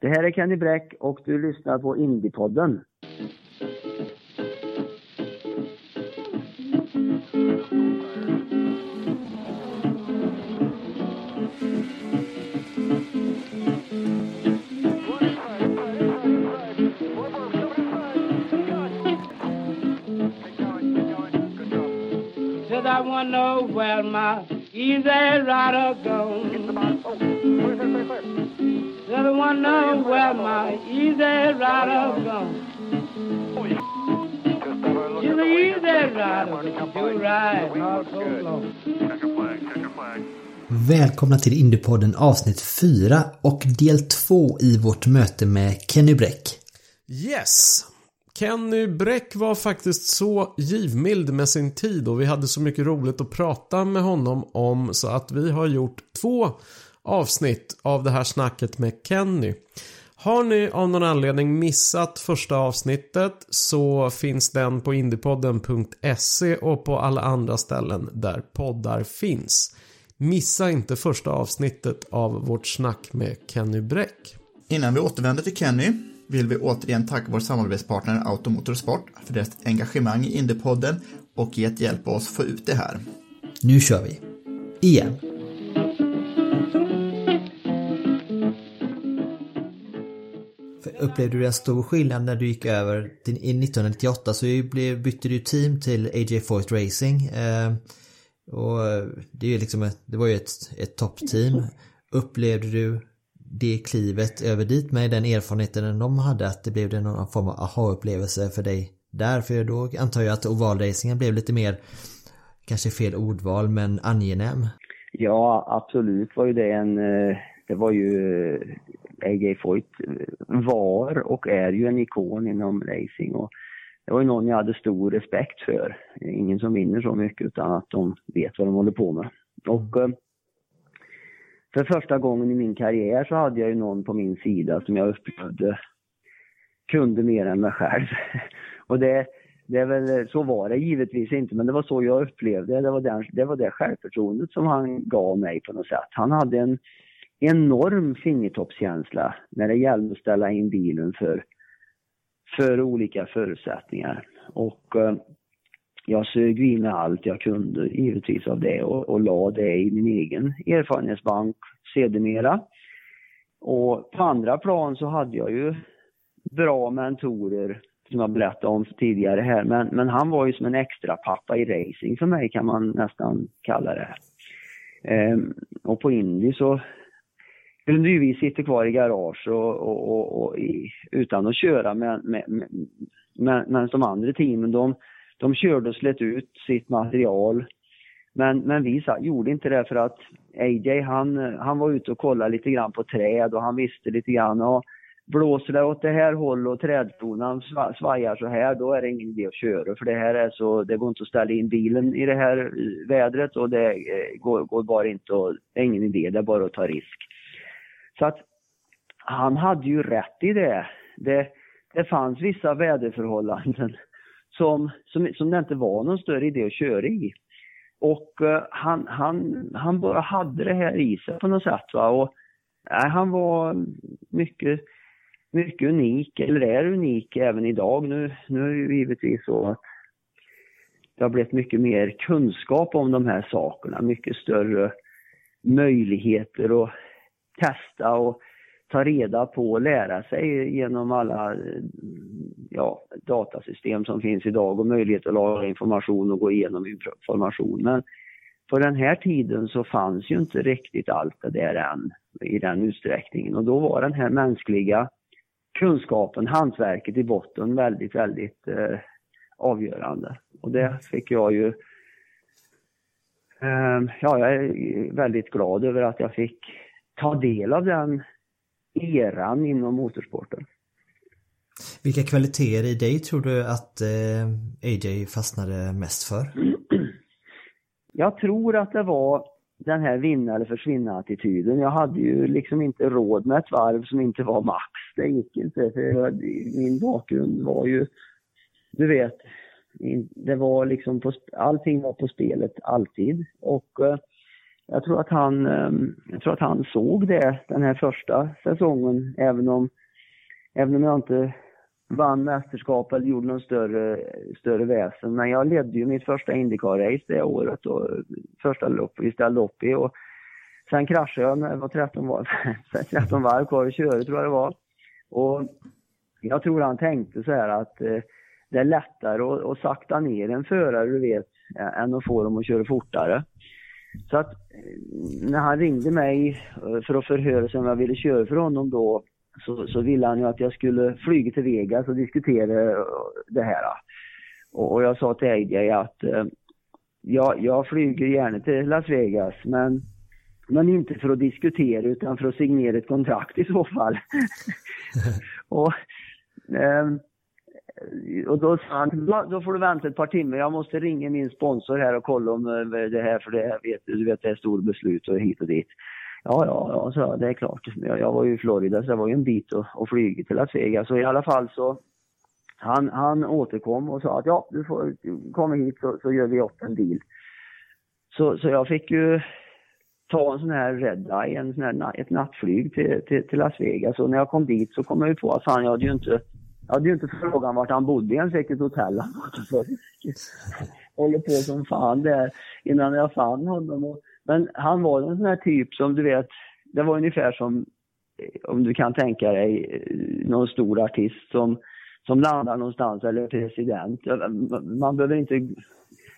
Det här är Kenny Bräck och du lyssnar på Indiepodden. I wanna know where my easy rider gone. Wanna know where my easy rider gone. You're the easy rider, but you ride not so long. Välkomna till Indiepodden avsnitt 4 och del 2 i vårt möte med Kenny Bräck. Yes! Kenny Bräck var faktiskt så givmild med sin tid och vi hade så mycket roligt att prata med honom om så att vi har gjort två avsnitt av det här snacket med Kenny. Har ni av någon anledning missat första avsnittet så finns den på indiepodden.se och på alla andra ställen där poddar finns. Missa inte första avsnittet av vårt snack med Kenny Bräck. Innan vi återvänder till Kenny vill vi återigen tacka vår samarbetspartner Automotorsport för deras engagemang i Indiepodden och gett hjälp oss få ut det här. Nu kör vi. Igen. Upplevde du en stor skillnad när du gick över till, i 1998 så bytte du team till AJ Foyt Racing. Eh, och det, är liksom ett, det var ju ett, ett toppteam. Upplevde du det klivet över dit med den erfarenheten de hade att det blev det någon form av aha-upplevelse för dig där? För då antar jag att ovalracingen blev lite mer, kanske fel ordval, men angenäm. Ja, absolut var ju det en... eh, Det var ju... AJ Foyt eh, var och är ju en ikon inom racing och det var ju någon jag hade stor respekt för. Ingen som vinner så mycket utan att de vet vad de håller på med. Och eh, för första gången i min karriär så hade jag ju någon på min sida som jag upplevde kunde mer än mig själv. Och det, det är väl, så var det givetvis inte, men det var så jag upplevde det. Det var, den, det var det självförtroendet som han gav mig på något sätt. Han hade en enorm fingertoppskänsla när det gällde att ställa in bilen för, för olika förutsättningar. Och eh, jag sög in allt jag kunde givetvis av det och, och la det i min egen erfarenhetsbank sedermera. Och på andra plan så hade jag ju bra mentorer som jag berättade om tidigare här. Men, men han var ju som en extra pappa i racing för mig kan man nästan kalla det. Ehm, och på Indy så kunde ju vi sitta kvar i garage och, och, och, och i, utan att köra men, men, men, men de andra teamen de, de körde och slet ut sitt material. Men, men vi sa, gjorde inte det för att AJ han, han var ute och kollade lite grann på träd och han visste lite grann och blåser det åt det här hållet och trädkronan svajar så här, då är det ingen idé att köra för det här är så, det går inte att ställa in bilen i det här eh, vädret och det eh, går, går bara inte att, det är ingen idé, det är bara att ta risk. Så att han hade ju rätt i det. Det, det fanns vissa väderförhållanden som, som, som det inte var någon större idé att köra i. Och uh, han, han, han bara hade det här i sig på något sätt. Va? Och, nej, han var mycket, mycket unik, eller är unik även idag. Nu, nu är det ju givetvis så att det har blivit mycket mer kunskap om de här sakerna, mycket större möjligheter och testa och ta reda på och lära sig genom alla ja, datasystem som finns idag och möjlighet att lagra information och gå igenom information. Men på den här tiden så fanns ju inte riktigt allt det där än i den utsträckningen och då var den här mänskliga kunskapen, hantverket i botten väldigt, väldigt eh, avgörande. Och det fick jag ju eh, Ja, jag är väldigt glad över att jag fick ta del av den eran inom motorsporten. Vilka kvaliteter i dig tror du att eh, AJ fastnade mest för? Jag tror att det var den här vinna eller försvinna attityden. Jag hade ju liksom inte råd med ett varv som inte var max. Det gick inte för min bakgrund var ju, du vet, det var liksom på, allting var på spelet alltid och eh, jag tror att han, ehm, jag tror att han såg det den här första säsongen även om, även om jag inte vann mästerskap eller gjorde någon större, större väsen. Men jag ledde ju mitt första Indycar-race det året och första lopp vi ställde upp i. Och sen kraschade jag när det var 13 varv, 13 varv kvar att köra tror jag det var. Och jag tror han tänkte så här att eh, det är lättare att, att sakta ner en förare, du vet, än att få dem att köra fortare. Så att eh, när han ringde mig eh, för att förhöra sig om jag ville köra för honom då så, så ville han ju att jag skulle flyga till Vegas och diskutera eh, det här. Och, och jag sa till AJ att eh, jag, jag flyger gärna till Las Vegas men, men inte för att diskutera utan för att signera ett kontrakt i så fall. och, eh, och då sa han, då får du vänta ett par timmar, jag måste ringa min sponsor här och kolla om eh, det här, för det här vet du, vet det är stora beslut och hit och dit. Ja, ja, ja, så det är klart. Jag, jag var ju i Florida så det var ju en bit att, att flyga till Las Vegas. Så i alla fall så han, han återkom och sa att ja, du får komma hit så, så gör vi upp en deal. Så, så jag fick ju ta en sån här Red Eye, en sån här, ett nattflyg till, till, till, Las Vegas. Och när jag kom dit så kom jag ju på att fan, jag hade ju inte, jag hade ju inte frågat vart han bodde ens, vilket hotell han Håller på som fan där innan jag fann honom. Men han var en sån här typ som du vet, det var ungefär som om du kan tänka dig någon stor artist som, som landar någonstans eller president. Man behöver inte...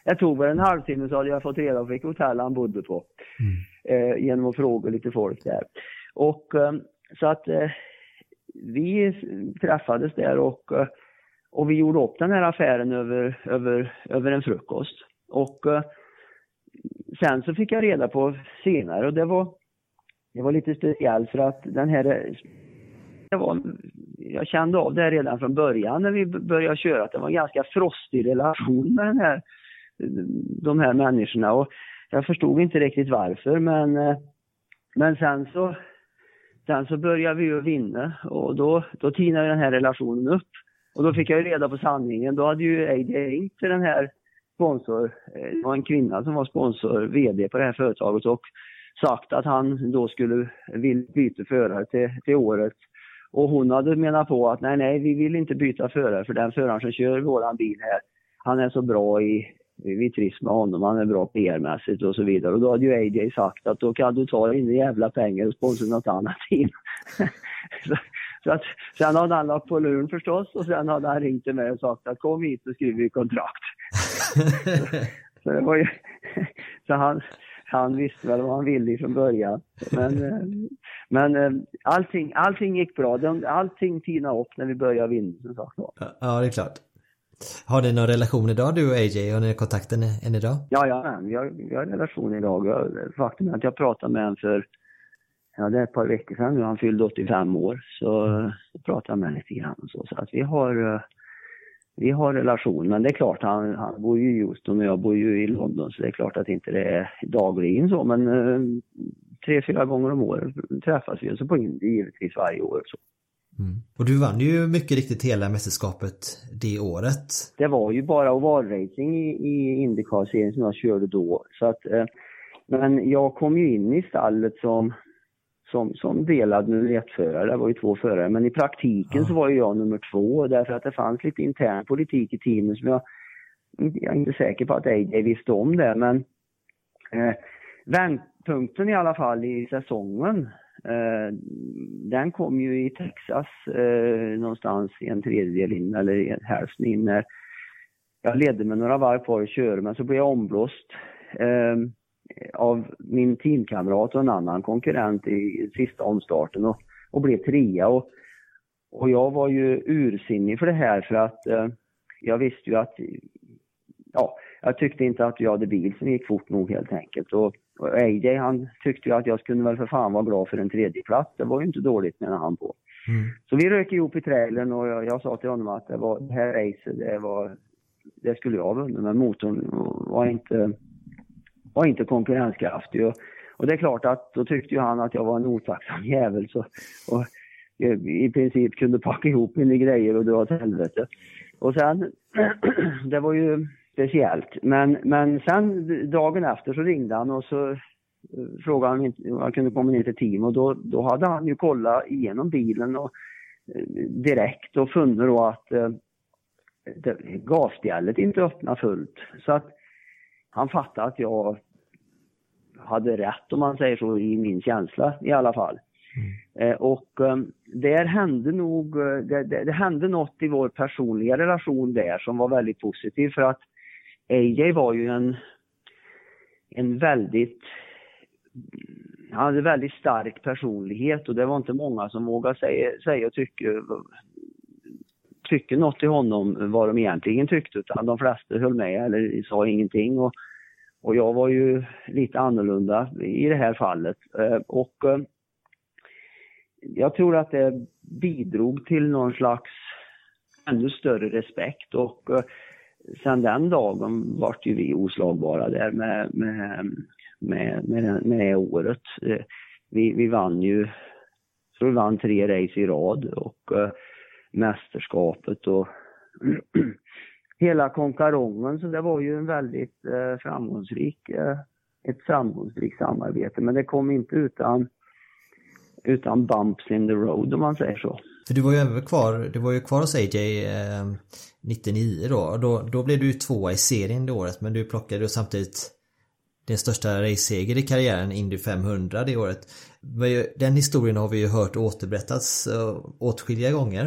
Jag tog väl en halvtimme så hade jag fått reda på vilket hotell han bodde på. Mm. Eh, genom att fråga lite folk där. Och eh, så att eh, vi träffades där och, eh, och vi gjorde upp den här affären över, över, över en frukost. Och eh, sen så fick jag reda på senare och det var, det var lite speciellt för att den här det var, jag kände av det redan från början när vi började köra att det var en ganska frostig relation med den här, de här människorna. Och jag förstod inte riktigt varför men, eh, men sen så, sen så började vi ju vinna och då, då tinade den här relationen upp. Och då fick jag ju reda på sanningen. Då hade ju AJ ringt till den här sponsor, eh, det var en kvinna som var sponsor, VD på det här företaget och sagt att han då skulle vilja byta förare till, till året. Och hon hade menat på att nej, nej, vi vill inte byta förare för den föraren som kör våran bil här, han är så bra i, vi trivs med honom, han är bra PR-mässigt och så vidare. Och då hade ju AJ sagt att då kan du ta dina jävla pengar och sponsra något annat team. så, så att, sen hade han lagt på luren förstås och sen hade han ringt till mig och sagt att kom hit så skriver vi kontrakt så, det var ju, så han, han visste väl vad han ville från början. Men, eh, men eh, allting, allting gick bra. Allting tinade upp när vi började vinna som sagt Ja, det är klart. Har ni någon relation idag du och AJ? Har ni kontakten än idag? Ja, ja vi, har, vi har en relation idag. Faktum är att jag pratade med honom för ja, det är ett par veckor sedan nu. Han fyllde 85 år. Så jag pratade med honom lite grann och så. Så att vi har vi har relation, men det är klart, han, han bor ju i Houston och jag bor ju i London, så det är klart att inte det är dagligen så, men eh, tre, fyra gånger om året träffas vi, och så på Indy givetvis varje år. Så. Mm. Och du vann ju mycket riktigt hela mästerskapet det året. Det var ju bara ovalracing i, i Indycar-serien som jag körde då, så att eh, men jag kom ju in i stallet som som, som delad nummer ett-förare. Det var ju två förare, men i praktiken ja. så var ju jag nummer två därför att det fanns lite intern politik i teamet som jag, jag är inte säker på att AJ visste om det, men eh, vändpunkten i alla fall i säsongen, Eh, den kom ju i Texas eh, någonstans i en tredjedel in eller hälften in när jag ledde med några varv kvar att köra, men så blev jag omblåst. Eh, av min teamkamrat och en annan konkurrent i sista omstarten och, och blev trea. Och, och jag var ju ursinnig för det här för att eh, jag visste ju att, ja, jag tyckte inte att jag hade bil som gick fort nog helt enkelt. Och, och AJ han tyckte ju att jag skulle väl för fan vara glad för en tredje plats. Det var ju inte dåligt menar han på. Mm. Så vi rök ihop i trailern och jag, jag sa till honom att det, var, det här racet, det, var, det skulle jag ha vunnit men motorn var inte, var inte konkurrenskraftig. Och, och det är klart att då tyckte ju han att jag var en otacksam jävel så, och i princip kunde packa ihop mina grejer och dra åt helvete. Och sen, det var ju speciellt. Men, men sen dagen efter så ringde han och så eh, frågade han om jag kunde komma ner till team och då, då hade han ju kollat igenom bilen och, eh, direkt och funnit då att eh, inte öppnade fullt. Så att han fattade att jag hade rätt om man säger så i min känsla i alla fall. Mm. Eh, och eh, där hände nog, det, det, det, hände något i vår personliga relation där som var väldigt positivt för att AJ var ju en, en väldigt, han hade väldigt stark personlighet och det var inte många som vågade säga, säga och tycka, tycka något till honom vad de egentligen tyckte utan de flesta höll med eller sa ingenting. Och, och jag var ju lite annorlunda i det här fallet. Eh, och eh, jag tror att det bidrog till någon slags ännu större respekt och eh, sen den dagen vart ju vi oslagbara där med, med, med, med, med det året. Eh, vi, vi vann ju, så vi vann tre race i rad och äh, mästerskapet och hela konkarongen så det var ju en väldigt eh, framgångsrik, ett framgångsrikt samarbete men det kom inte utan utan bumps in the road om man säger så. För du var ju även kvar, du var ju kvar hos AJ eh, 99 då. då. Då blev du ju tvåa i serien det året men du plockade ju samtidigt din största raceseger i karriären, Indy 500 det året. Den historien har vi ju hört återberättas eh, åtskilliga gånger.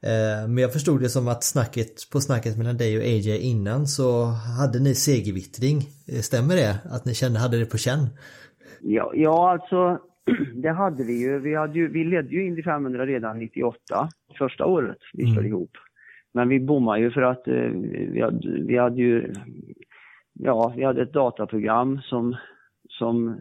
Eh, men jag förstod det som att snacket, på snacket mellan dig och AJ innan så hade ni segervittring. Eh, stämmer det? Att ni kände, hade det på känn? Ja, ja alltså det hade vi ju. Vi, hade ju, vi ledde ju Indy 500 redan 98, första året vi körde mm. ihop. Men vi bommade ju för att eh, vi, hade, vi hade ju, ja, vi hade ett dataprogram som, som,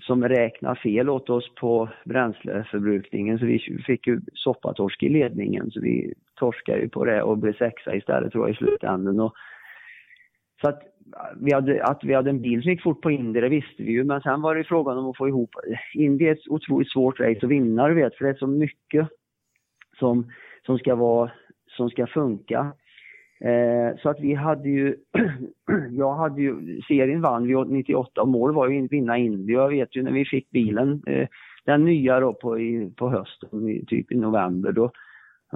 som räknade fel åt oss på bränsleförbrukningen så vi fick ju soppatorsk i ledningen så vi torskade ju på det och blev sexa istället tror jag i slutändan. Och, så att äh, vi hade, att vi hade en bil som gick fort på Indy, det visste vi ju. Men sen var det frågan om att få ihop... Indy är ett otroligt svårt race att vinna, du vet. För det är så mycket som, som, ska, vara, som ska funka. Eh, så att vi hade ju... jag hade ju... Serien vann vi 98 och mål var ju att vinna Indy. Jag vet ju när vi fick bilen, eh, den nya då på, i, på hösten, typ i november, då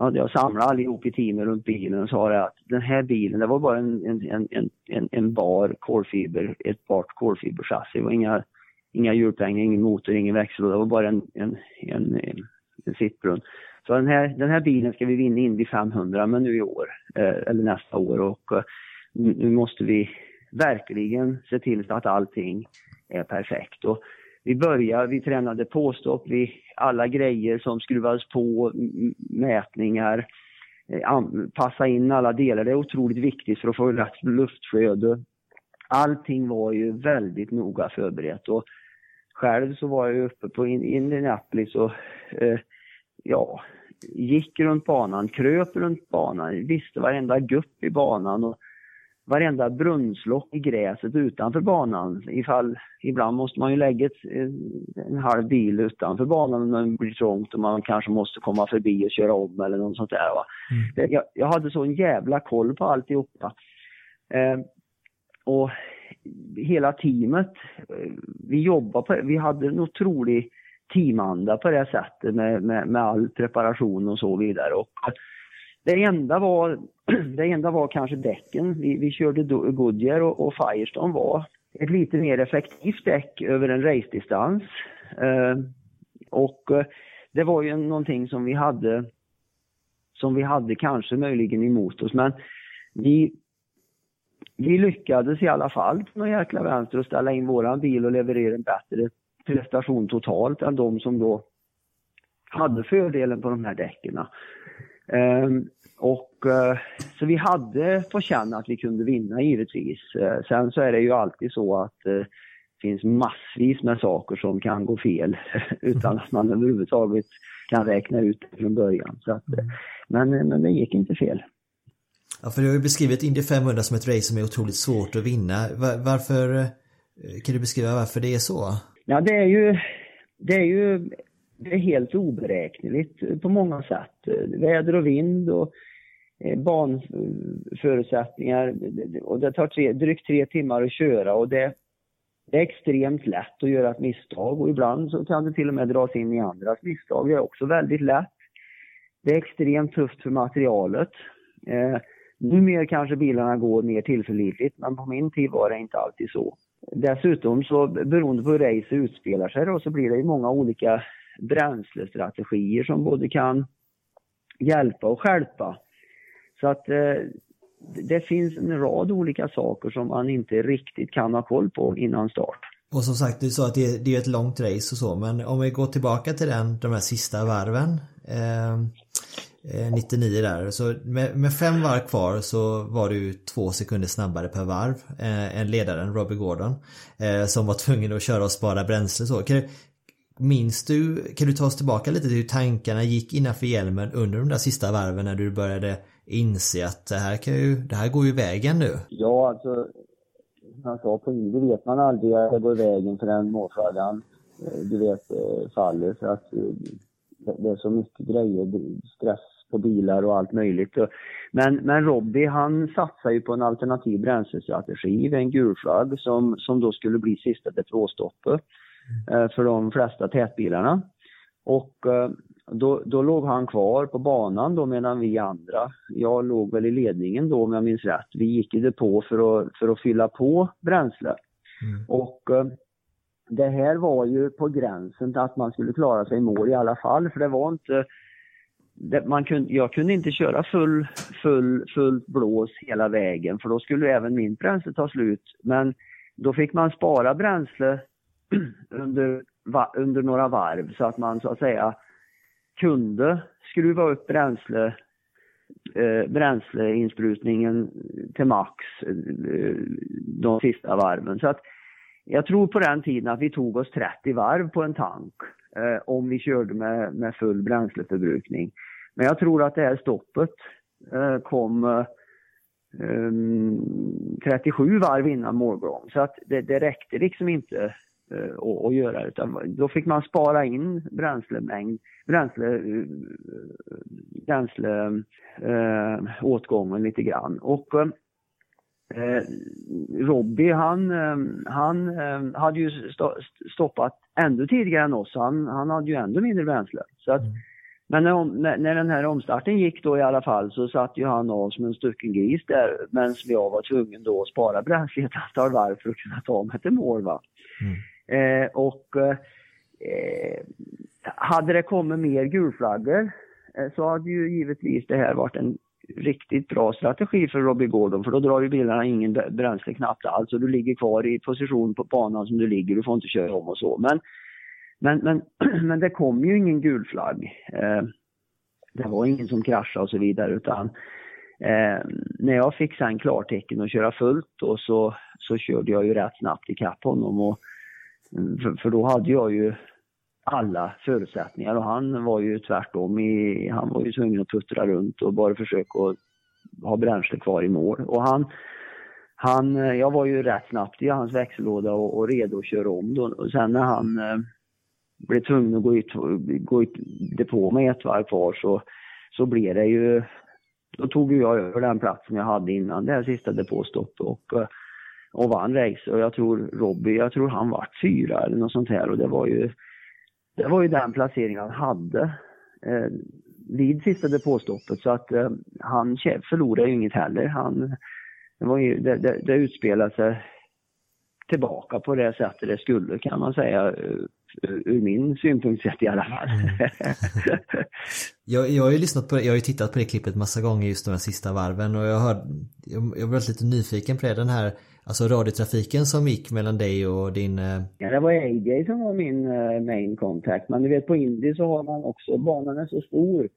jag samlade allihop i teamet runt bilen och sa att den här bilen, det var bara en, en, en, en, en bar kolfiber, ett bart kolfiberchassi. Det var inga, inga hjulpengar, ingen motor, ingen växel. Det var bara en, en, en, en sittbrunn. Så den här, den här bilen ska vi vinna Indy 500 men nu i år, eh, eller nästa år. Och eh, nu måste vi verkligen se till så att allting är perfekt. Och vi började, vi tränade påstopp, vi, alla grejer som skruvades på, mätningar, eh, passa in alla delar. Det är otroligt viktigt för att få rätt luftflöde. Allting var ju väldigt noga förberett och själv så var jag uppe på Indianapolis och eh, ja, gick runt banan, kröp runt banan, visste varenda gupp i banan och varenda brunnslock i gräset utanför banan. Ifall, ibland måste man ju lägga ett, en halv bil utanför banan när det blir trångt och man kanske måste komma förbi och köra om eller något sånt där. Va? Mm. Jag, jag, hade så en jävla koll på alltihopa. Eh, och hela teamet, eh, vi jobbade på vi hade en otrolig teamanda på det sättet med, med, med all preparation och så vidare. Och det enda var, det enda var kanske däcken. Vi, vi körde Goodyear och, och Firestone var ett lite mer effektivt däck över en race-distans. Eh, och eh, det var ju någonting som vi hade som vi hade kanske möjligen emot oss men vi, vi lyckades i alla fall på någon jäkla vänster att ställa in våran bil och leverera en bättre prestation totalt än de som då hade fördelen på de här däcken. Ehm, och eh, så vi hade på känn att vi kunde vinna givetvis. Eh, sen så är det ju alltid så att eh, finns massvis med saker som kan gå fel utan att man överhuvudtaget kan räkna ut det från början. Så att, men, men det gick inte fel. Ja, för du har ju beskrivit Indy 500 som ett race som är otroligt svårt att vinna. Varför, kan du beskriva varför det är så? Ja, det är ju, det är ju det är helt oberäkneligt på många sätt. Väder och vind och Eh, banförutsättningar. Och det tar tre, drygt tre timmar att köra och det, det är extremt lätt att göra ett misstag och ibland så kan det till och med dras in i andras misstag. Det är också väldigt lätt. Det är extremt tufft för materialet. Eh, numera kanske bilarna går mer tillförlitligt men på min tid var det inte alltid så. Dessutom så beroende på hur race utspelar sig då, så blir det ju många olika bränslestrategier som både kan hjälpa och skälpa. Så att eh, det finns en rad olika saker som man inte riktigt kan ha koll på innan start. Och som sagt, du sa att det, det är ett långt race och så, men om vi går tillbaka till den, de här sista varven. Eh, eh 99 där. Så med, med, fem varv kvar så var du två sekunder snabbare per varv eh, än ledaren Robbie Gordon. Eh, som var tvungen att köra och spara bränsle så. Kan minns du, kan du ta oss tillbaka lite till hur tankarna gick innanför hjälmen under de där sista varven när du började inse att det här, kan ju, det här går ju vägen nu? Ja, alltså som jag sa på det vet man aldrig att det går vägen för den eh, du vet eh, faller. För att eh, det är så mycket grejer, stress på bilar och allt möjligt. Men, men Robbie han satsar ju på en alternativ bränslestrategi en gulflagg som, som då skulle bli sista depåstoppet eh, för de flesta tätbilarna. Och då, då låg han kvar på banan då medan vi andra, jag låg väl i ledningen då om jag minns rätt, vi gick i depå för att, för att fylla på bränsle. Mm. Och eh, det här var ju på gränsen till att man skulle klara sig i mål i alla fall, för det var inte det, man kunde, jag kunde inte köra full, full, fullt blås hela vägen för då skulle även min bränsle ta slut. Men då fick man spara bränsle under, under några varv så att man så att säga kunde skruva upp bränsle, eh, bränsleinsprutningen till max eh, de sista varven. Så att jag tror på den tiden att vi tog oss 30 varv på en tank eh, om vi körde med, med full bränsleförbrukning. Men jag tror att det här stoppet eh, kom eh, mm, 37 varv innan målgång. Så att det, det räckte liksom inte eh, att, att göra utan då fick man spara in bränslemängd, bränsle, eh, bränsle eh, åtgången lite grann. Och eh, Robbie han, eh, han eh, hade ju stoppat ännu tidigare än oss. Han, han hade ju ännu mindre bränsle. Så att, mm. Men när, när, den här omstarten gick då i alla fall så satt ju han av som en stucken gris där medan jag var tvungen då att spara bränsle ett antal varv för att kunna ta mig till mål. Va? Mm. Eh, och eh, eh, hade det kommit mer gulflaggor eh, så hade ju givetvis det här varit en riktigt bra strategi för Robbie Gordon för då drar ju bilarna ingen bränsle knappt alls och du ligger kvar i position på banan som du ligger, du får inte köra om och så. Men, men, men, men det kom ju ingen gul flagg. Eh, det var ingen som kraschade och så vidare utan eh, när jag fick sen klartecken att köra fullt och så, så körde jag ju rätt snabbt ikapp honom och för, för då hade jag ju alla förutsättningar och han var ju tvärtom. I, han var ju tvungen att puttra runt och bara försöka att ha bränsle kvar i mål. Och han, han, jag var ju rätt snabbt i hans växellåda och, och redo att köra om då. Och sen när han eh, blev tvungen att gå ut, gå ut depå med ett varv kvar så, så blev det ju, då tog jag över den platsen jag hade innan det här sista depåstoppet och, eh, och vann race. Och jag tror Robbie, jag tror han vart fyra eller något sånt här och det var ju det var ju den placeringen han hade eh, vid sista depåstoppet så att eh, han förlorade ju inget heller. Han, det, var ju, det, det, det utspelade sig tillbaka på det sättet det skulle kan man säga eh, ur min synpunkt sett i alla fall. Mm. jag, jag har ju lyssnat på det, jag har ju tittat på det klippet massa gånger just de här sista varven och jag har jag, jag var lite nyfiken på det, den här Alltså radiotrafiken som gick mellan dig och din... Eh, ja, det var AJ som var min uh, main contact. Men du vet på Indy så har man också, banan är så stor.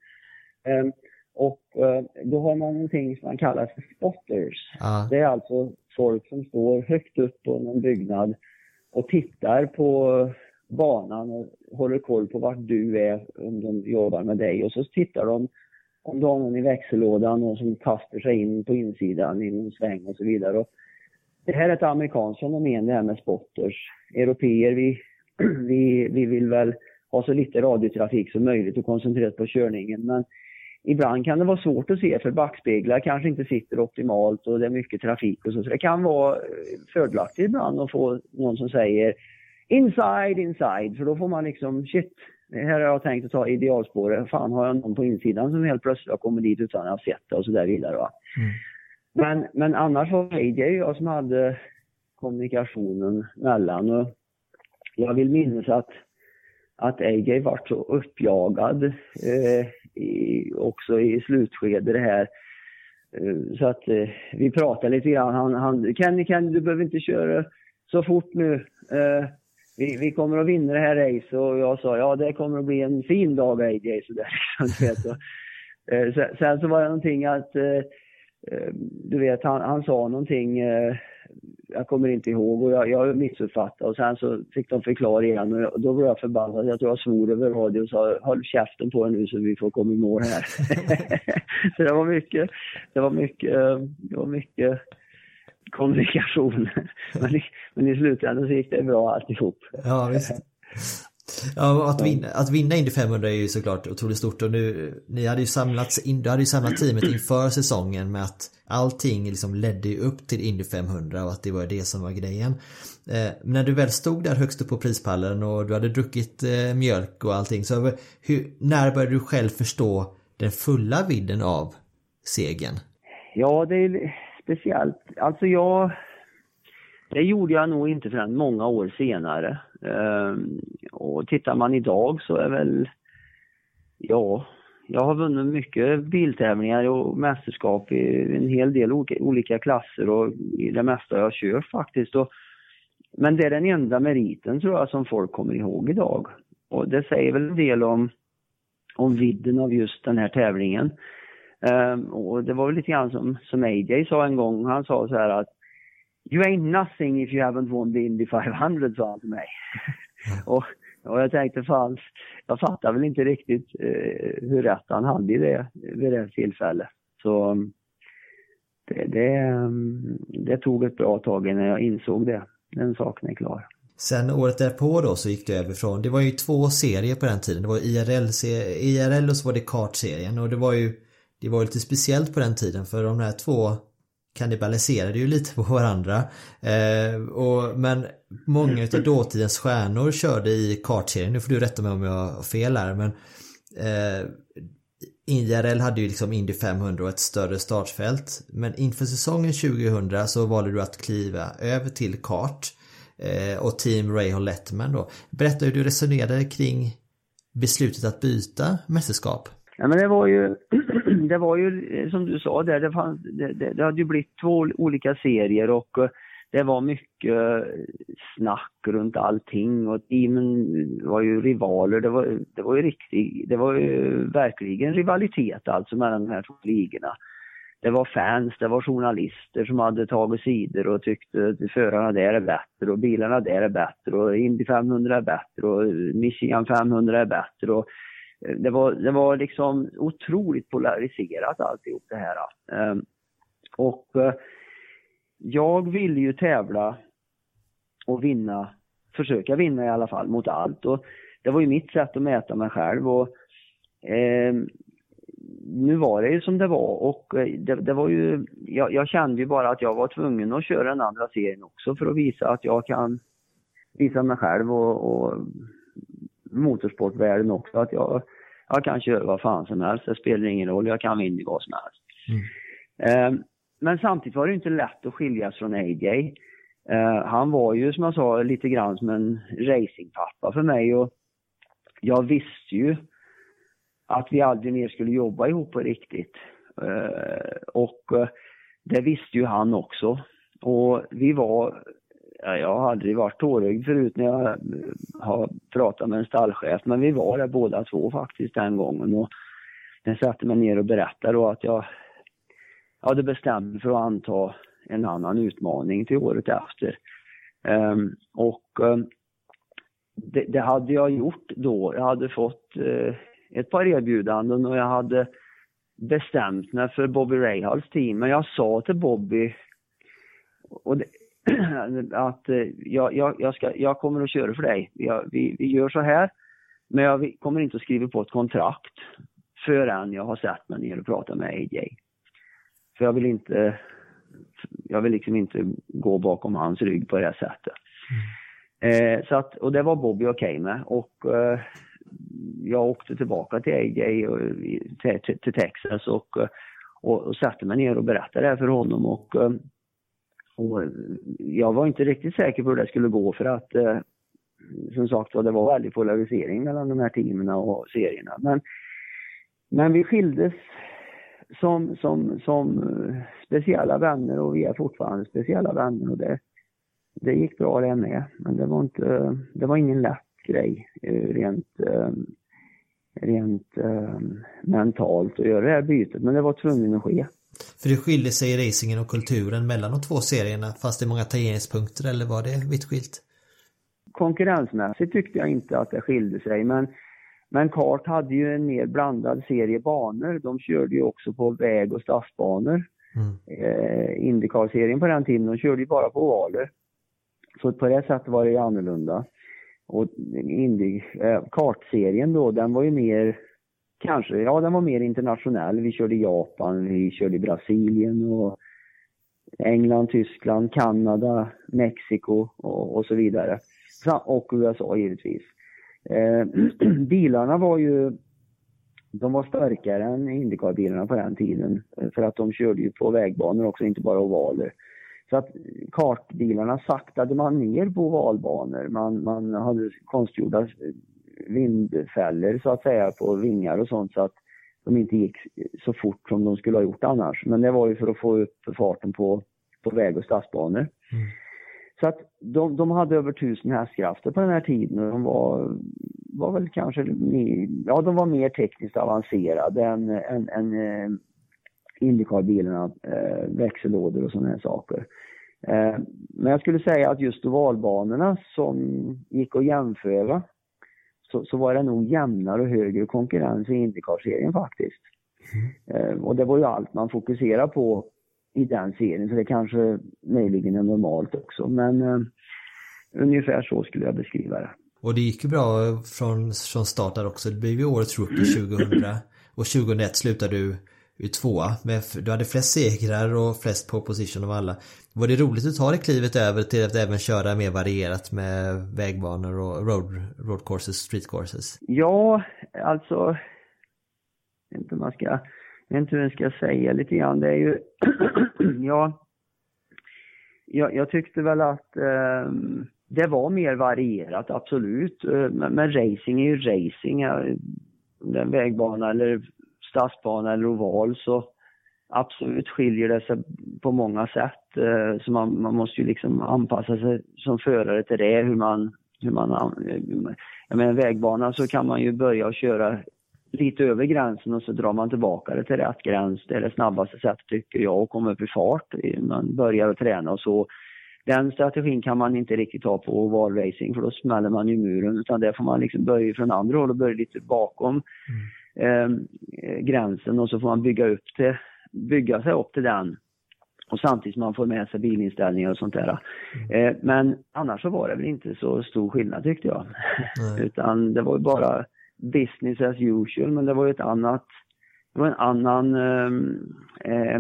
Um, och uh, då har man någonting som man kallar för spotters. Ah. Det är alltså folk som står högt upp på någon byggnad och tittar på banan och håller koll på vart du är om de jobbar med dig och så tittar de om du har någon i växellådan och som kastar sig in på insidan i någon sväng och så vidare. Och det här är ett amerikanskt fenomen det här med spotters. Europeer vi, vi, vi vill väl ha så lite radiotrafik som möjligt och koncentrera oss på körningen men ibland kan det vara svårt att se för backspeglar kanske inte sitter optimalt och det är mycket trafik och så. Så det kan vara eh, fördelaktigt ibland att få någon som säger inside, inside, för då får man liksom shit, här har jag tänkt att ta idealspåret. Fan, har jag någon på insidan som helt plötsligt har kommit dit utan att ha sett det och så där vidare. Va? Mm. Men, men annars var det AJ och jag som hade kommunikationen mellan. Och jag vill minnas att, att AJ vart så uppjagad eh, i, också i slutskedet det här. Eh, så att eh, vi pratade lite grann. Han, han, Kenny, Kenny, du behöver inte köra så fort nu. Eh, vi, vi kommer att vinna det här racet och jag sa ja det kommer att bli en fin dag AJ. Så där, eh, sen, sen så var det någonting att eh, Eh, du vet han, han sa någonting eh, jag kommer inte ihåg och jag, jag missuppfattade och sen så fick de förklara igen och då blev jag förbannad. Jag tror jag svor över radio och sa håll käften på er nu så vi får komma i mål här. så det var mycket, det var mycket, eh, det var mycket kommunikation. men, i, men i slutändan så gick det bra alltihop. Ja, visst. Ja, att vinna, att vinna Indy 500 är ju såklart otroligt stort och nu, ni hade ju samlats, du hade ju samlat teamet inför säsongen med att allting liksom ledde ju upp till Indy 500 och att det var det som var grejen. Eh, när du väl stod där högst upp på prispallen och du hade druckit eh, mjölk och allting så hur, när började du själv förstå den fulla vidden av segern? Ja, det är speciellt. Alltså jag det gjorde jag nog inte förrän många år senare. Ehm, och tittar man idag så är väl, ja, jag har vunnit mycket biltävlingar och mästerskap i en hel del olika klasser och i det mesta jag kört faktiskt. Och, men det är den enda meriten tror jag som folk kommer ihåg idag. Och det säger väl en del om, om vidden av just den här tävlingen. Um, och det var väl lite grann som, som AJ sa en gång, han sa så här att You ain't nothing if you haven't won the Indy 500, sa han till mig. och, och jag tänkte fan, jag fattar väl inte riktigt eh, hur rätt han hade i det, vid det tillfället. Så det, det, det tog ett bra tag innan jag insåg det. Den saken är klar. Sen året därpå då så gick du över från, det var ju två serier på den tiden. Det var IRL, IRL och så var det kartserien och det var ju det var lite speciellt på den tiden för de här två kannibaliserade ju lite på varandra. Eh, och, men många utav dåtidens stjärnor körde i kartserien. Nu får du rätta mig om jag har fel här men eh, IRL hade ju liksom Indy 500 och ett större startfält. Men inför säsongen 2000 så valde du att kliva över till kart eh, och Team Rahal Lettman då. Berätta hur du resonerade kring beslutet att byta mästerskap. Ja, men det var ju, Mm. det var ju eh, som du sa där, det, fanns, det, det, det hade ju blivit två olika serier och eh, det var mycket eh, snack runt allting och teamen var ju rivaler. Det var, det var ju riktigt, det var ju verkligen rivalitet alltså mellan de här två ligorna. Det var fans, det var journalister som hade tagit sidor och tyckte att förarna där är bättre och bilarna där är bättre och Indy 500 är bättre och Michigan 500 är bättre och det var, det var liksom otroligt polariserat alltihop det här. Ehm, och eh, jag ville ju tävla och vinna, försöka vinna i alla fall mot allt. Och det var ju mitt sätt att mäta mig själv. Och, eh, nu var det ju som det var och eh, det, det var ju, jag, jag, kände ju bara att jag var tvungen att köra den andra serien också för att visa att jag kan visa mig själv och, och motorsportvärlden också att jag, jag kan köra vad fan som helst, det spelar ingen roll, jag kan vinna vad som helst. Mm. Eh, men samtidigt var det inte lätt att skiljas från AJ. Eh, han var ju som jag sa lite grann som en racingpappa för mig och jag visste ju att vi aldrig mer skulle jobba ihop på riktigt. Eh, och det visste ju han också. Och vi var jag har aldrig varit tårögd förut när jag eh, har pratat med en stallchef, men vi var där båda två faktiskt den gången. Och jag satte mig ner och berättade då att jag hade bestämt mig för att anta en annan utmaning till året efter. Um, och um, det, det, hade jag gjort då. Jag hade fått uh, ett par erbjudanden och jag hade bestämt mig för Bobby Rahals team. Men jag sa till Bobby och det, att uh, jag, jag, jag, ska, jag kommer att köra för dig. Jag, vi, vi gör så här. Men jag kommer inte att skriva på ett kontrakt förrän jag har sett mig ner och pratat med AJ. För jag vill inte, jag vill liksom inte gå bakom hans rygg på det här sättet. Mm. Eh, så att, och det var Bobby okej okay med. Och eh, jag åkte tillbaka till AJ och, till, till, till, Texas och, och, och satte mig ner och berättade det här för honom. Och, eh, och eh, jag var inte riktigt säker på hur det skulle gå för att eh, som sagt var det var väldigt polarisering mellan de här teamen och serierna. Men, men vi skildes som, som, som eh, speciella vänner och vi är fortfarande speciella vänner och det, det gick bra det med. Men det var inte, det var ingen lätt grej eh, rent, rent mentalt att göra det här bytet. Men det var tvungen att ske. För det skiljer sig i racingen och kulturen mellan de två serierna fast det många tangeringspunkter eller var det vitt skilt? Konkurrensmässigt tyckte jag inte att det skilde sig men men kart hade ju en mer blandad serie banor. De körde ju också på väg och stadsbanor. Mm. Eh, Indycar-serien på den tiden, de körde ju bara på ovaler. Så på det sättet var det ju annorlunda. Och Indy, eh, kartserien då, den var ju mer, kanske, ja den var mer internationell. Vi körde i Japan, vi körde i Brasilien och England, Tyskland, Kanada, Mexiko och, och så vidare. Och USA givetvis. Eh, bilarna var ju, de var starkare än Indycar-bilarna på den tiden. För att de körde ju på vägbanor också, inte bara ovaler. Så att kartbilarna saktade man ner på ovalbanor. Man, man hade konstgjorda vindfällor så att säga på vingar och sånt så att de inte gick så fort som de skulle ha gjort annars. Men det var ju för att få upp farten på, på väg och stadsbanor. Mm. Så att de, de hade över tusen hästkrafter på den här tiden och de var, var väl kanske mer, ja de var mer tekniskt avancerade än, än, än eh, Indycar-bilarna, eh, växellådor och sådana här saker. Eh, men jag skulle säga att just ovalbanorna som gick att jämföra så, så var det nog jämnare och högre konkurrens i Indycar-serien faktiskt. Mm. Eh, och det var ju allt man fokuserade på i den serien. Så det kanske möjligen är normalt också. Men eh, ungefär så skulle jag beskriva det. Och det gick ju bra från, från start där också. Det blev ju årets rookie 2000 och 2001 slutade du ju tvåa. Med, du hade flest segrar och flest pole position av alla. Var det roligt att ta det klivet över till att även köra mer varierat med vägbanor och road, road courses, street courses? Ja, alltså jag vet inte om man ska jag vet inte hur jag ska säga lite grann. Det är ju, ja, jag, jag, tyckte väl att eh, det var mer varierat, absolut. Eh, men, men racing är ju racing. Den vägbana eller stadsbana eller oval så absolut skiljer det sig på många sätt. Eh, så man, man måste ju liksom anpassa sig som förare till det, hur man, hur man, jag menar vägbana så kan man ju börja och köra lite över gränsen och så drar man tillbaka det till rätt gräns. Det är det snabbaste sättet tycker jag att komma upp i fart. Man börjar att träna och så. Den strategin kan man inte riktigt ha på ovalracing för då smäller man ju muren utan där får man liksom börja från andra håll och börja lite bakom mm eh, gränsen och så får man bygga upp till, bygga sig upp till den och samtidigt som man får med sig bilinställningar och sånt där. Mm. Eh, men annars så var det väl inte så stor skillnad tyckte jag. Utan det var ju bara business as usual, men det var ju ett annat, det var en annan, eh,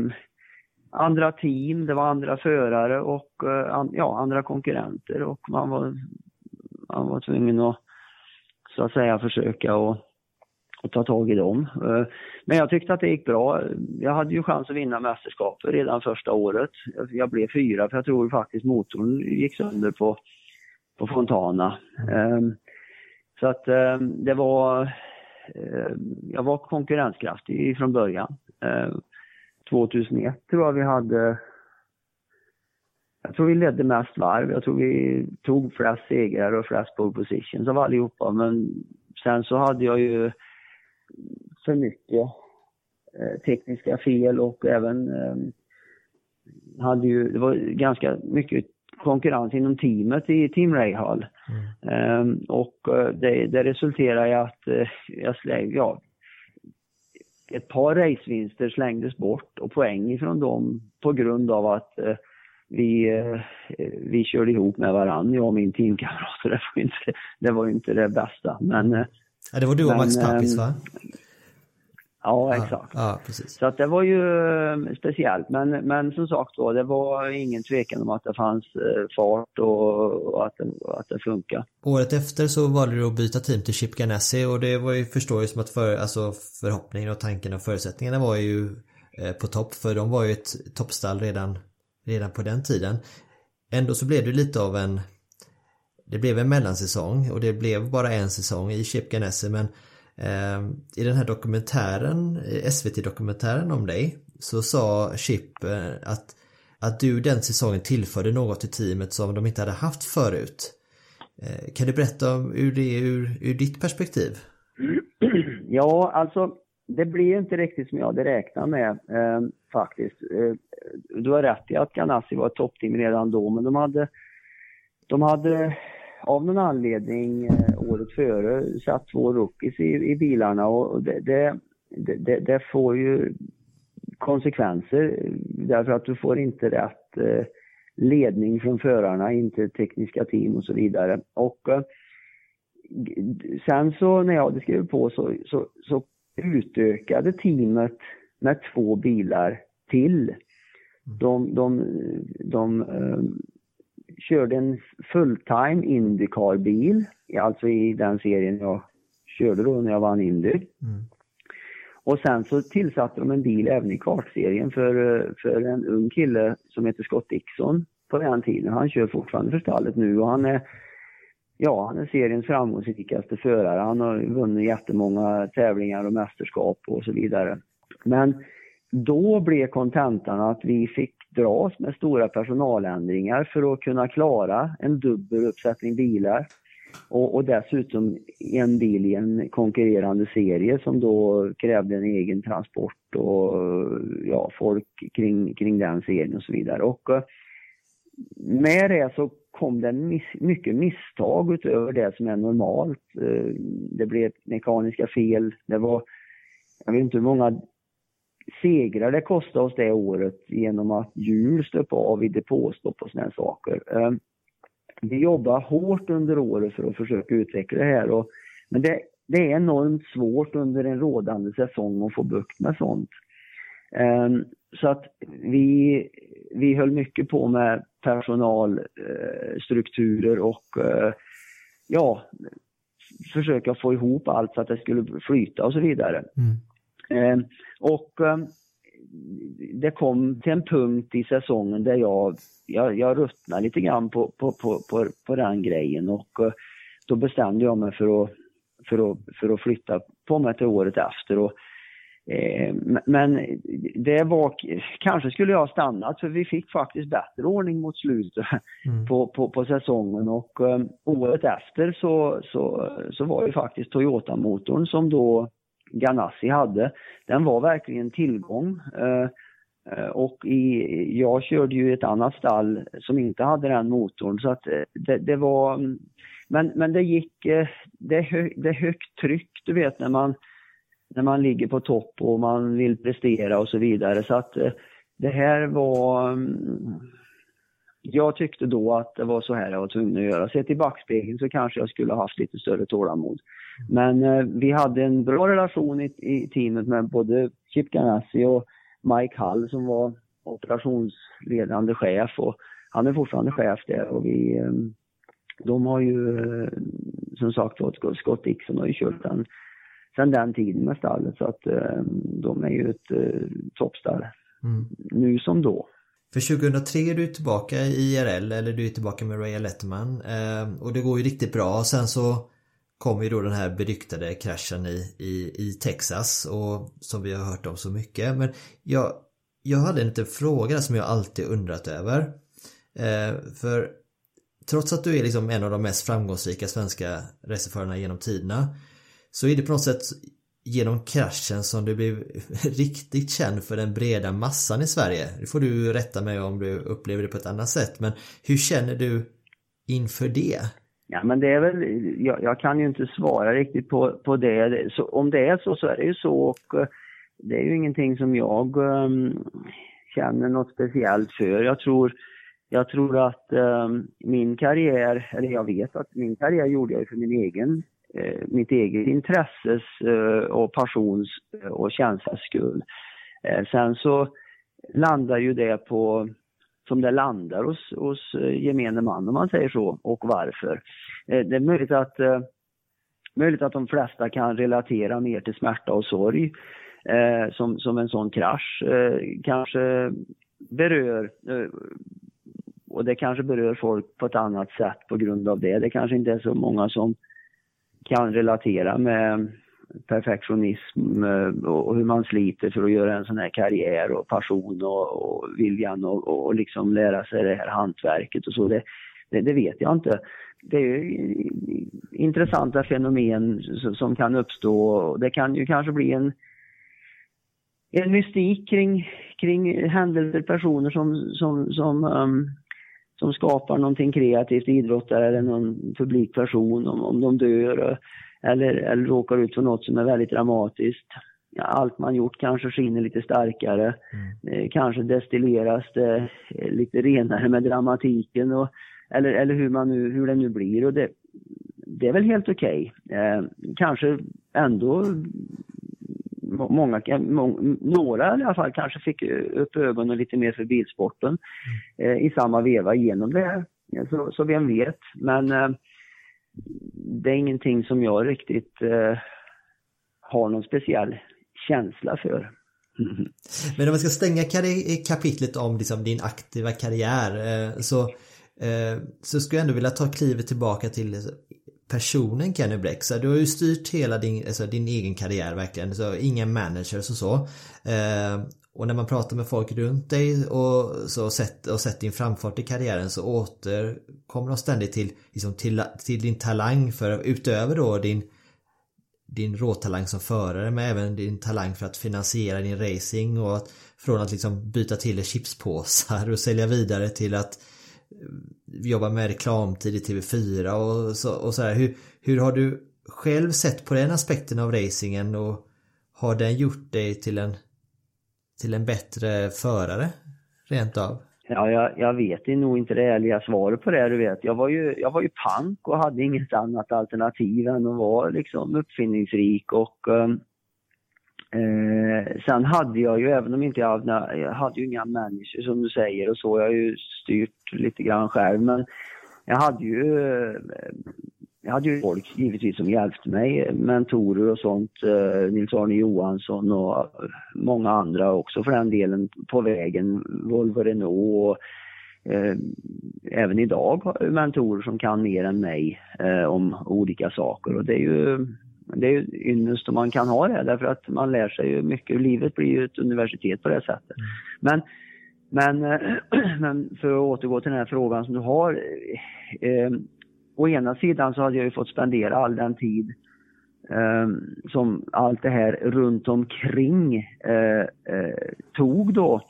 andra team, det var andra förare och eh, an, ja, andra konkurrenter och man var, man var tvungen att så att säga försöka och, och ta tag i dem. Eh, men jag tyckte att det gick bra. Jag hade ju chans att vinna mästerskapet redan första året. Jag blev fyra för jag tror faktiskt motorn gick sönder på, på Fontana. Mm. Så att ehm, det var, ehm, jag var konkurrenskraftig från början. 2001 tror jag vi hade, jag tror vi ledde mest varv. Jag tror vi tog flest segrar och flest pole positions av allihopa. Men sen så hade jag ju för mycket tekniska fel och även hade ju, det var ganska mycket konkurrens inom teamet i Team Rahal. Mm. Um, och uh, det, det resulterade i att uh, jag släng, ja, ett par racevinster slängdes bort och poäng ifrån dem på grund av att uh, vi, vi körde ihop med varandra, jag och min teamkamrat. Det var ju inte det, var inte det bästa. Men, ja, det var du och Max Pappis va? Ja, exakt. Ja, precis. Så att det var ju eh, speciellt. Men, men som sagt då, det var ingen tvekan om att det fanns eh, fart och, och att, det, att det funkar. Året efter så valde du att byta team till Chip Ganassi och det var ju, förstår ju som att för, alltså förhoppningen och tanken och förutsättningarna var ju eh, på topp för de var ju ett toppstall redan, redan på den tiden. Ändå så blev det lite av en det blev en mellansäsong och det blev bara en säsong i Chip Ganassi men eh, I den här dokumentären, SVT-dokumentären om dig, så sa Chip eh, att, att du den säsongen tillförde något till teamet som de inte hade haft förut. Eh, kan du berätta om ur, det, ur, ur ditt perspektiv? Ja, alltså det blev inte riktigt som jag hade räknat med eh, faktiskt. Eh, du har rätt i att Ganassi var ett toppteam redan då, men de hade, de hade av någon anledning eh, året före satt två rookies i, i bilarna och det, det, det, det, får ju konsekvenser därför att du får inte rätt eh, ledning från förarna, inte tekniska team och så vidare. Och eh, sen så när jag hade skrivit på så, så, så utökade teamet med två bilar till. De, de, de, de körde en fulltime Indycar-bil, alltså i den serien jag körde då när jag vann Indy. Mm. Och sen så tillsatte de en bil även i kartserien för, för en ung kille som heter Scott Dixon på den tiden. Han kör fortfarande för stallet nu och han är Ja, han är seriens framgångsrikaste förare. Han har vunnit jättemånga tävlingar och mästerskap och så vidare. Men då blev kontentan att vi fick dras med stora personaländringar för att kunna klara en dubbel uppsättning bilar. Och, och, dessutom en bil i en konkurrerande serie som då krävde en egen transport och ja, folk kring, kring den serien och så vidare. Och eh, med det så kom det miss, mycket misstag utöver det som är normalt. Eh, det blev mekaniska fel, det var, jag vet inte hur många segrar det kostade oss det året genom att hjul stöp av i depåstopp och sådana saker. Ehm, vi jobbar hårt under året för att försöka utveckla det här och, men det, det är enormt svårt under en rådande säsong att få bukt med sånt. Ehm, så att vi, vi höll mycket på med personalstrukturer och eh, ja, försöka få ihop allt så att det skulle flyta och så vidare. Mm. Eh, och eh, det kom till en punkt i säsongen där jag, jag, jag ruttnade lite grann på, på, på, på, på den grejen och eh, då bestämde jag mig för att, för att, för att flytta på mig till året efter. Och, eh, men det var, kanske skulle jag ha stannat för vi fick faktiskt bättre ordning mot slutet mm. på, på, på säsongen och eh, året efter så, så, så var det faktiskt Toyota-motorn som då Ganassi hade, den var verkligen tillgång. Eh, eh, och i, jag körde ju ett annat stall som inte hade den motorn så att eh, det, det var mm, men, men det gick, det är, hö, det är högt tryck du vet när man, när man ligger på topp och man vill prestera och så vidare så att det här var mm, jag tyckte då att det var så här jag var tvungen att göra. Sett i backspegeln så kanske jag skulle ha haft lite större tålamod. Men eh, vi hade en bra relation i, i teamet med både Chip Ganassi och Mike Hall som var operationsledande chef och han är fortfarande chef där och vi eh, de har ju eh, som sagt var Scott Dixon har ju kört den sen den tiden med stallet så att eh, de är ju ett eh, toppstall mm. nu som då. För 2003 är du tillbaka i IRL eller du är tillbaka med Ray Letterman eh, och det går ju riktigt bra. Sen så kom ju då den här beryktade kraschen i, i, i Texas och som vi har hört om så mycket. Men jag, jag hade en liten fråga som jag alltid undrat över. Eh, för trots att du är liksom en av de mest framgångsrika svenska racerförarna genom tiderna så är det på något sätt genom kraschen som du blev riktigt känd för den breda massan i Sverige. Det får du rätta mig om du upplever det på ett annat sätt. Men hur känner du inför det? Ja men det är väl, jag, jag kan ju inte svara riktigt på, på det. Så, om det är så så är det ju så och eh, det är ju ingenting som jag um, känner något speciellt för. Jag tror, jag tror att um, min karriär, eller jag vet att min karriär gjorde jag för min egen uh, mitt eget intresses uh, och passions uh, och känslas skull. Sen så landar ju det på som det landar hos, hos eh, gemene man om man säger så och varför. Eh, det är möjligt att, eh, möjligt att de flesta kan relatera mer till smärta och sorg som, som en sån krasch kanske berör och det kanske berör folk på ett annat sätt på grund av det. Det kanske inte är så många som kan relatera med perfektionism eh, och hur man sliter för att göra en sån här karriär och passion och, och viljan och, och liksom lära sig det här hantverket och så. Det, det, det vet jag inte. Det är intressanta fenomen som kan uppstå. Det kan ju kanske bli en, en mystik kring, kring händelser, personer som, som, som um, som skapar någonting kreativt, idrottare eller någon publikperson, om, om de dör eller, eller råkar ut för något som är väldigt dramatiskt. Allt man gjort kanske skiner lite starkare, mm. eh, kanske destilleras det eh, lite renare med dramatiken och, eller, eller hur, man nu, hur det nu blir. Och det, det är väl helt okej. Okay. Eh, kanske ändå många, må, några i alla fall kanske fick upp ögonen lite mer för bilsporten mm. eh, i samma veva genom det. Så, så vem vet. Men eh, det är ingenting som jag riktigt eh, har någon speciell känsla för. Mm. Men om vi ska stänga kapitlet om liksom din aktiva karriär eh, så, eh, så skulle jag ändå vilja ta klivet tillbaka till personen Kenny Bleck. Så du har ju styrt hela din, alltså din egen karriär verkligen. Så inga managers och så. Eh, och när man pratar med folk runt dig och, så sett, och sett din framfart i karriären så återkommer de ständigt till, liksom till, till din talang för utöver då din din råtalang som förare men även din talang för att finansiera din racing och att, från att liksom byta till chipspåsar och sälja vidare till att eh, jobba med reklamtid i TV4 och så, och så här. Hur, hur har du själv sett på den aspekten av racingen och har den gjort dig till en, till en bättre förare rent av? Ja, jag, jag vet nog inte det ärliga svaret på det, du vet. Jag var ju, jag var ju pank och hade inget annat alternativ än att vara liksom uppfinningsrik och ehm, Eh, sen hade jag ju, även om inte jag hade, jag hade ju inga människor som du säger och så, jag har ju styrt lite grann själv men jag hade ju, eh, jag hade ju folk givetvis som hjälpte mig, mentorer och sånt, eh, Nils-Arne Johansson och många andra också för den delen på vägen, Volvo Renault och eh, även idag har jag mentorer som kan mer än mig eh, om olika saker och det är ju det är ju ynnest om man kan ha det därför att man lär sig ju mycket. Livet blir ju ett universitet på det sättet. Mm. Men, men, eh, men för att återgå till den här frågan som du har. Eh, å ena sidan så hade jag ju fått spendera all den tid eh, som allt det här runt omkring eh, eh tog då.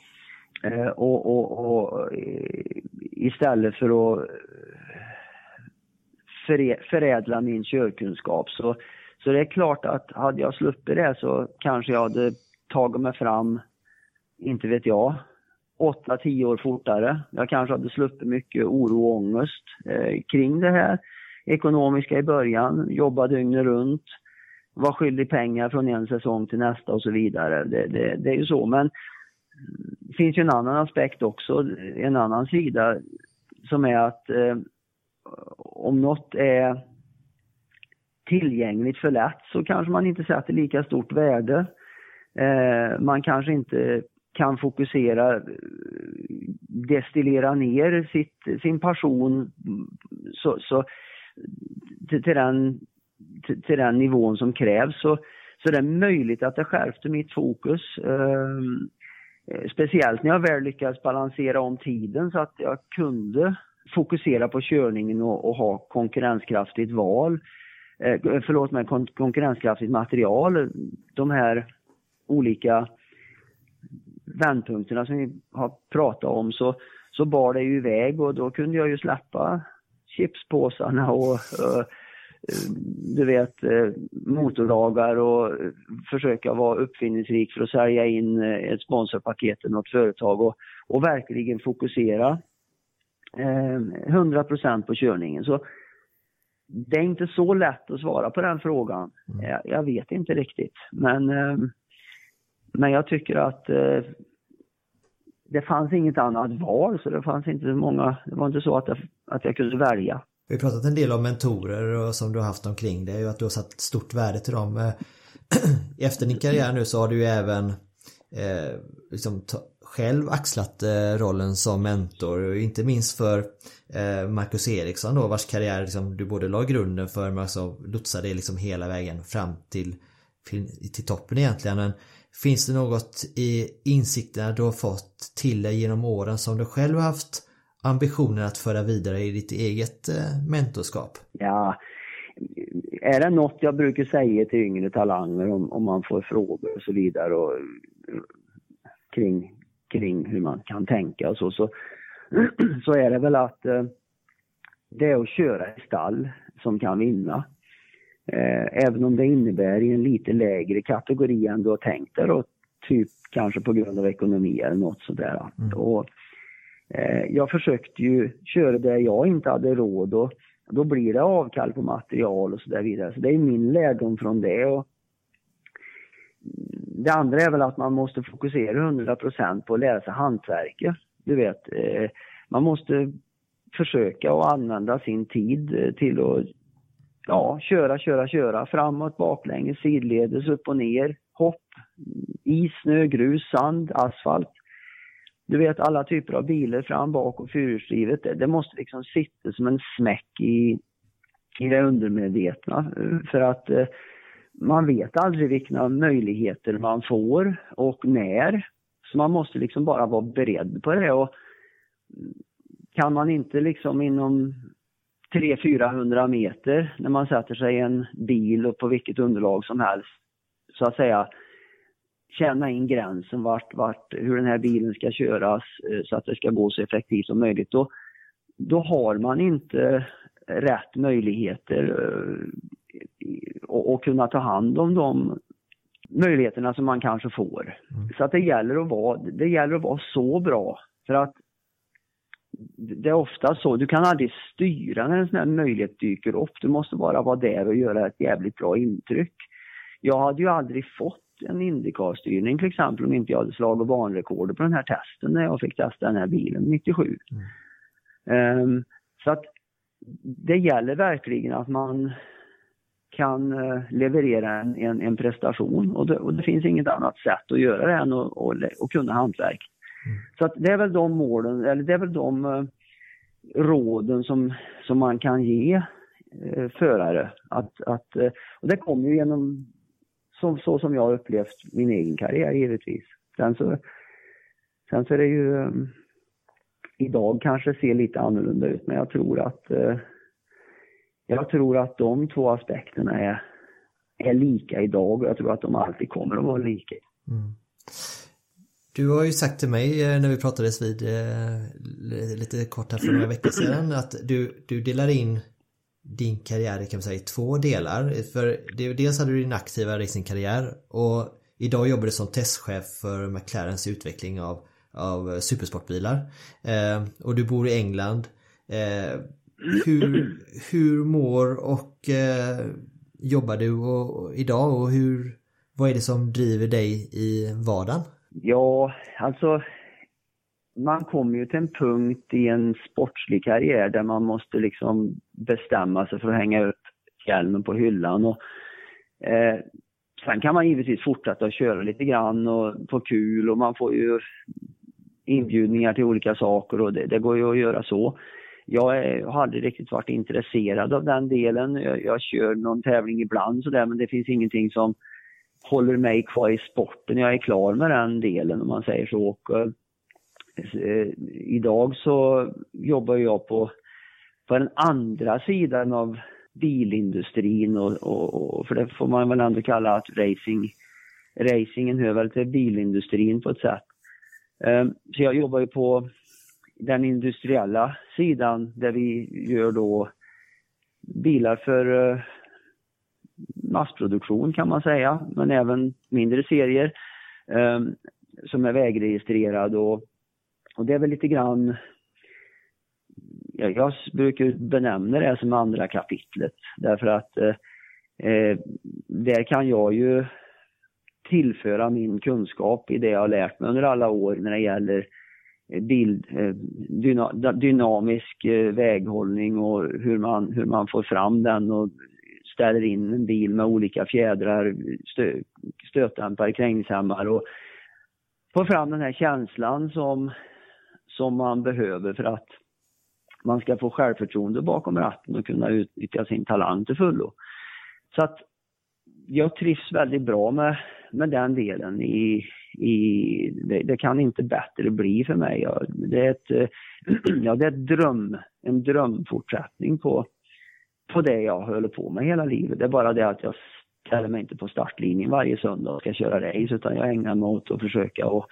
Eh, och, och, och eh, istället för att eh, förädla min körkunskap så så det är klart att hade jag sluppit det så kanske jag hade tagit mig fram, inte vet jag, 8-10 år fortare. Jag kanske hade sluppit mycket oro och ångest eh, kring det här ekonomiska i början, jobba dygnet runt, var skyldig pengar från en säsong till nästa och så vidare. Det, det, det är ju så, men det finns ju en annan aspekt också, en annan sida som är att eh, om något är tillgängligt för lätt så kanske man inte sätter lika stort värde. Eh, man kanske inte kan fokusera, eh, destillera ner sitt, sin passion så, så till, till, den, till, till, den nivån som krävs. Så, så det är möjligt att det skärpte mitt fokus. Ehm, eh, speciellt när jag väl lyckades balansera om tiden så att jag kunde fokusera på körningen och, och ha konkurrenskraftigt val eh, förlåt mig, kon konkurrenskraftigt material. de här olika vändpunkterna som vi har pratat om så, så bar det ju iväg och då kunde jag ju släppa chipspåsarna och uh, du vet uh, motordagar och försöka vara uppfinningsrik för att sälja in ett sponsorpaket till något företag och, och verkligen fokusera eh, 100% på körningen. Så det är inte så lätt att svara på den frågan. Mm. Jag, jag, vet inte riktigt. Men, eh, men jag tycker att eh, det fanns inget annat val så det fanns inte så många, det var inte så att jag, att jag kunde välja. Vi har pratat en del om mentorer och som du har haft omkring dig och att du har satt stort värde till dem. Eh, efter din karriär nu så har du ju även eh, liksom själv axlat eh, rollen som mentor, inte minst för eh, Marcus Eriksson då vars karriär liksom, du både la grunden för men också lotsade liksom hela vägen fram till, till toppen egentligen. Men finns det något i insikterna du har fått till dig genom åren som du själv har haft ambitionen att föra vidare i ditt eget eh, mentorskap? Ja, är det något jag brukar säga till yngre talanger om, om man får frågor och så vidare och, kring kring hur man kan tänka och så, så, så är det väl att eh, det är att köra i stall som kan vinna. Eh, även om det innebär i en lite lägre kategori än du har tänkt dig då, typ kanske på grund av ekonomi eller något sådär. Mm. Och, eh, jag försökte ju köra det jag inte hade råd och då blir det avkall på material och så där vidare. Så det är min lärdom från det. Och, det andra är väl att man måste fokusera 100% på att lära sig hantverket. Du vet, eh, man måste försöka att använda sin tid till att ja, köra, köra, köra framåt, baklänges, sidledes, upp och ner, hopp, is, snö, grus, sand, asfalt. Du vet alla typer av bilar fram, bak och fyrhjulsdrivet. Det, det måste liksom sitta som en smäck i, i det undermedvetna för att eh, man vet aldrig vilka möjligheter man får och när. Så man måste liksom bara vara beredd på det och kan man inte liksom inom 300-400 meter när man sätter sig i en bil och på vilket underlag som helst så att säga känna in gränsen vart, vart, hur den här bilen ska köras eh, så att det ska gå så effektivt som möjligt. Då, då har man inte rätt möjligheter eh, och, och kunna ta hand om de möjligheterna som man kanske får. Mm. Så att det gäller att vara, det gäller att vara så bra för att det är ofta så, du kan aldrig styra när en sån här möjlighet dyker upp. Du måste bara vara där och göra ett jävligt bra intryck. Jag hade ju aldrig fått en Indycar-styrning till exempel om inte jag hade slagit banrekordet på den här testen när jag fick testa den här bilen 97. Mm. Um, så att det gäller verkligen att man kan eh, leverera en, en, en prestation och det, och det, finns inget annat sätt att göra det än att kunna hantverk. Så att det är väl de målen, eller det är väl de uh, råden som, som man kan ge uh, förare. Att, att, uh, och det kommer ju genom, så, så som jag har upplevt min egen karriär givetvis. Sen så, sen så är det ju um, idag kanske ser lite annorlunda ut men jag tror att jag tror att de två aspekterna är, är lika idag och jag tror att de alltid kommer att vara lika. Mm. Du har ju sagt till mig eh, när vi pratades vid eh, lite kort här för några veckor sedan att du, du delar in din karriär kan man säga, i två delar. För dels hade du din aktiva racingkarriär och idag jobbar du som testchef för McLarens utveckling av, av supersportbilar. Eh, och du bor i England. Eh, hur, hur mår och eh, jobbar du och, idag och hur, vad är det som driver dig i vardagen? Ja, alltså man kommer ju till en punkt i en sportslig karriär där man måste liksom bestämma sig för att hänga upp hjälmen på hyllan. Och, eh, sen kan man givetvis fortsätta att köra lite grann och få kul och man får ju inbjudningar till olika saker och det, det går ju att göra så jag har aldrig riktigt varit intresserad av den delen. Jag, jag kör någon tävling ibland sådär men det finns ingenting som håller mig kvar i sporten. Jag är klar med den delen om man säger så. Och, eh, eh, idag så jobbar jag på, på den andra sidan av bilindustrin och, och, och, för det får man väl ändå kalla att racing racingen hör väl till bilindustrin på ett sätt. Eh, så jag jobbar ju på den industriella sidan där vi gör då bilar för eh, massproduktion kan man säga, men även mindre serier eh, som är vägregistrerade. och, och det är väl lite grann jag, jag brukar benämna det som andra kapitlet därför att eh, eh, där kan jag ju tillföra min kunskap i det jag har lärt mig under alla år när det gäller eh, bild, eh, dyna, dynamisk eh, väghållning och hur man, hur man får fram den och ställer in en bil med olika fjädrar, stö, stötdämpare, krängningshämmare och får fram den här känslan som, som man behöver för att man ska få självförtroende bakom ratten och kunna utnyttja sin talang till fullo. Så att jag trivs väldigt bra med, med den delen i, i det, det kan inte bättre bli för mig. Det är ett, ja, det är ett dröm, en drömfortsättning på, på det jag håller på med hela livet. Det är bara det att jag ställer mig inte på startlinjen varje söndag och ska köra race utan jag ägnar mig åt att försöka att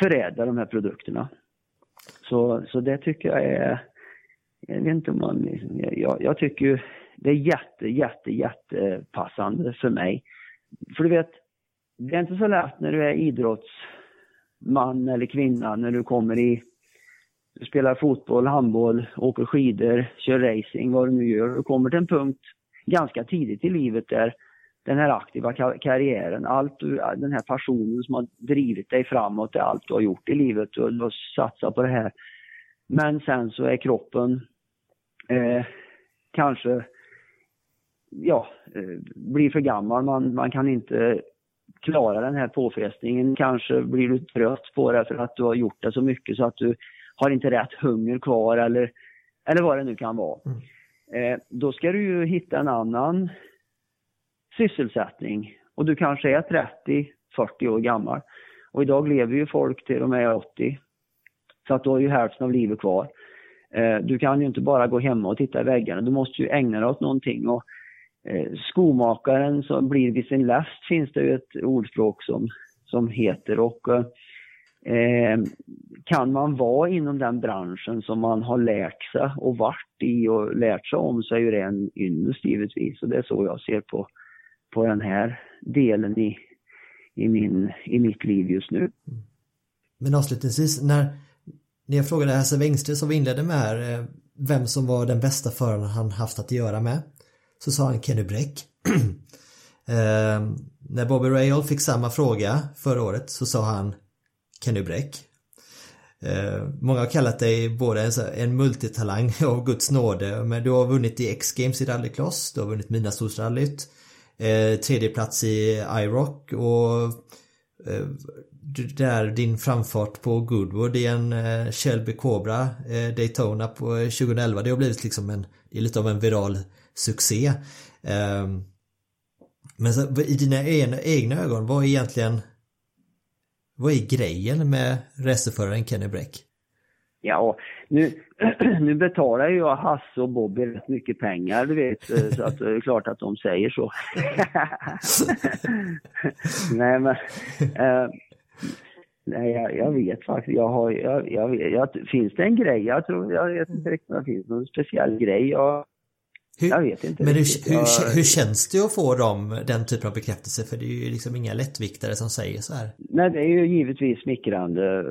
förädla de här produkterna. Så, så det tycker jag är, jag vet inte om man, jag, jag tycker ju det är jätte, jätte, jättepassande för mig. För du vet, det är inte så lätt när du är idrottsman eller kvinna när du kommer i, spelar fotboll, handboll, åker skidor, kör racing, vad du nu gör. Du kommer till en punkt ganska tidigt i livet där den här aktiva karriären, allt du, den här passionen som har drivit dig framåt, det är allt du har gjort i livet. och du har satsat på det här. Men sen så är kroppen eh, kanske, ja, eh, blir för gammal. Man, man kan inte klara den här påfrestningen. Kanske blir du trött på det för att du har gjort det så mycket så att du har inte rätt hunger kvar eller, eller vad det nu kan vara. Mm. Eh, då ska du ju hitta en annan sysselsättning och du kanske är 30-40 år gammal. Och idag lever ju folk till de är 80. Så att du har ju hälften av livet kvar. Eh, du kan ju inte bara gå hemma och titta i väggarna, du måste ju ägna dig åt någonting. Och eh, skomakaren som blir vid sin läst finns det ju ett ordspråk som, som heter. Och eh, kan man vara inom den branschen som man har lärt sig och varit i och lärt sig om så är ju det en ynnest givetvis. Och det är så jag ser på på den här delen i, i, min, i mitt liv just nu. Men avslutningsvis, när, när jag frågade Hasse Wengström som vi inledde med här, eh, vem som var den bästa föraren han haft att göra med, så sa han Kenny Bräck. eh, när Bobby Rahal fick samma fråga förra året så sa han Kenny Bräck. Eh, många har kallat dig både en multitalang av Guds nåde, men du har vunnit i X-Games i rallycross, du har vunnit Midnattssolsrallyt, eh, plats i Iroc och eh, där din framfart på Goodwood i en eh, Shelby Cobra eh, Daytona på eh, 2011 det har blivit liksom en, det är lite av en viral succé. Eh, men så, i dina egna, egna ögon, vad är egentligen vad är grejen med racerföraren Kenny Bräck? Ja, nu, nu betalar ju jag Hasse och Bobby rätt mycket pengar, du vet, eh, så att eh, det är klart att de säger så. nej, men... Eh, nej, jag, jag, vet faktiskt. Jag har, jag, jag, jag, finns det en grej? Jag tror, jag vet inte riktigt om det finns någon speciell grej. Jag, hur, jag vet inte. Men hur, hur, hur, känns det att få dem, den typen av bekräftelse? För det är ju liksom inga lättviktare som säger så här. Nej, det är ju givetvis smickrande, eh,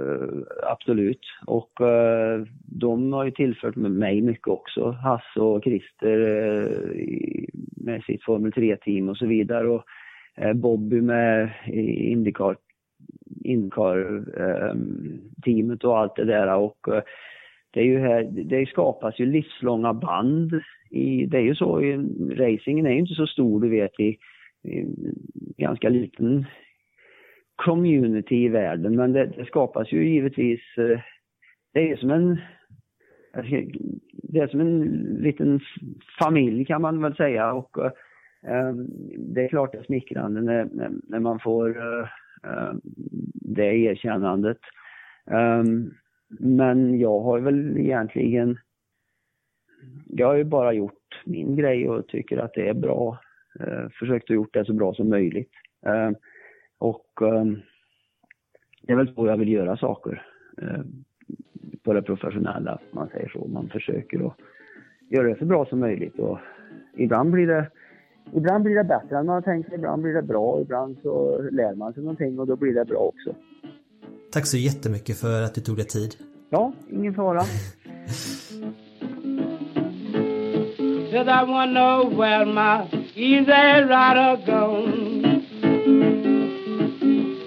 absolut. Och uh, de har ju tillfört mig mycket också. Hasse och Christer uh, med sitt Formel 3-team och så vidare. Och Bobby med Indycar, Indycar-teamet och allt det där. Och det är ju här, det skapas ju livslånga band i, det är ju så, i, racingen är ju inte så stor du vet i, i ganska liten community i världen men det, det skapas ju givetvis, eh, det är som en det är som en liten familj kan man väl säga och äh, det är klart det är smickrande när, när, man får äh, det erkännandet. Um, men jag har väl egentligen jag har ju bara gjort min grej och tycker att det är bra. Eh, försökt att gjort det så bra som möjligt. Eh, och eh, det är väl så jag vill göra saker eh, på det professionella, man säger så. Man försöker att göra det så bra som möjligt och ibland blir det Ibland blir det bättre än man har tänkt sig, ibland blir det bra, ibland så lär man sig någonting och då blir det bra också. Tack så jättemycket för att du tog dig tid. Ja, ingen fara. Said I wanna know where my easy rider gone.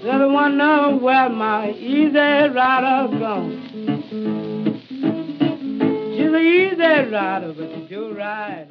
Said I wanna know where my easy rider gone. She's an easy rider, but she do ride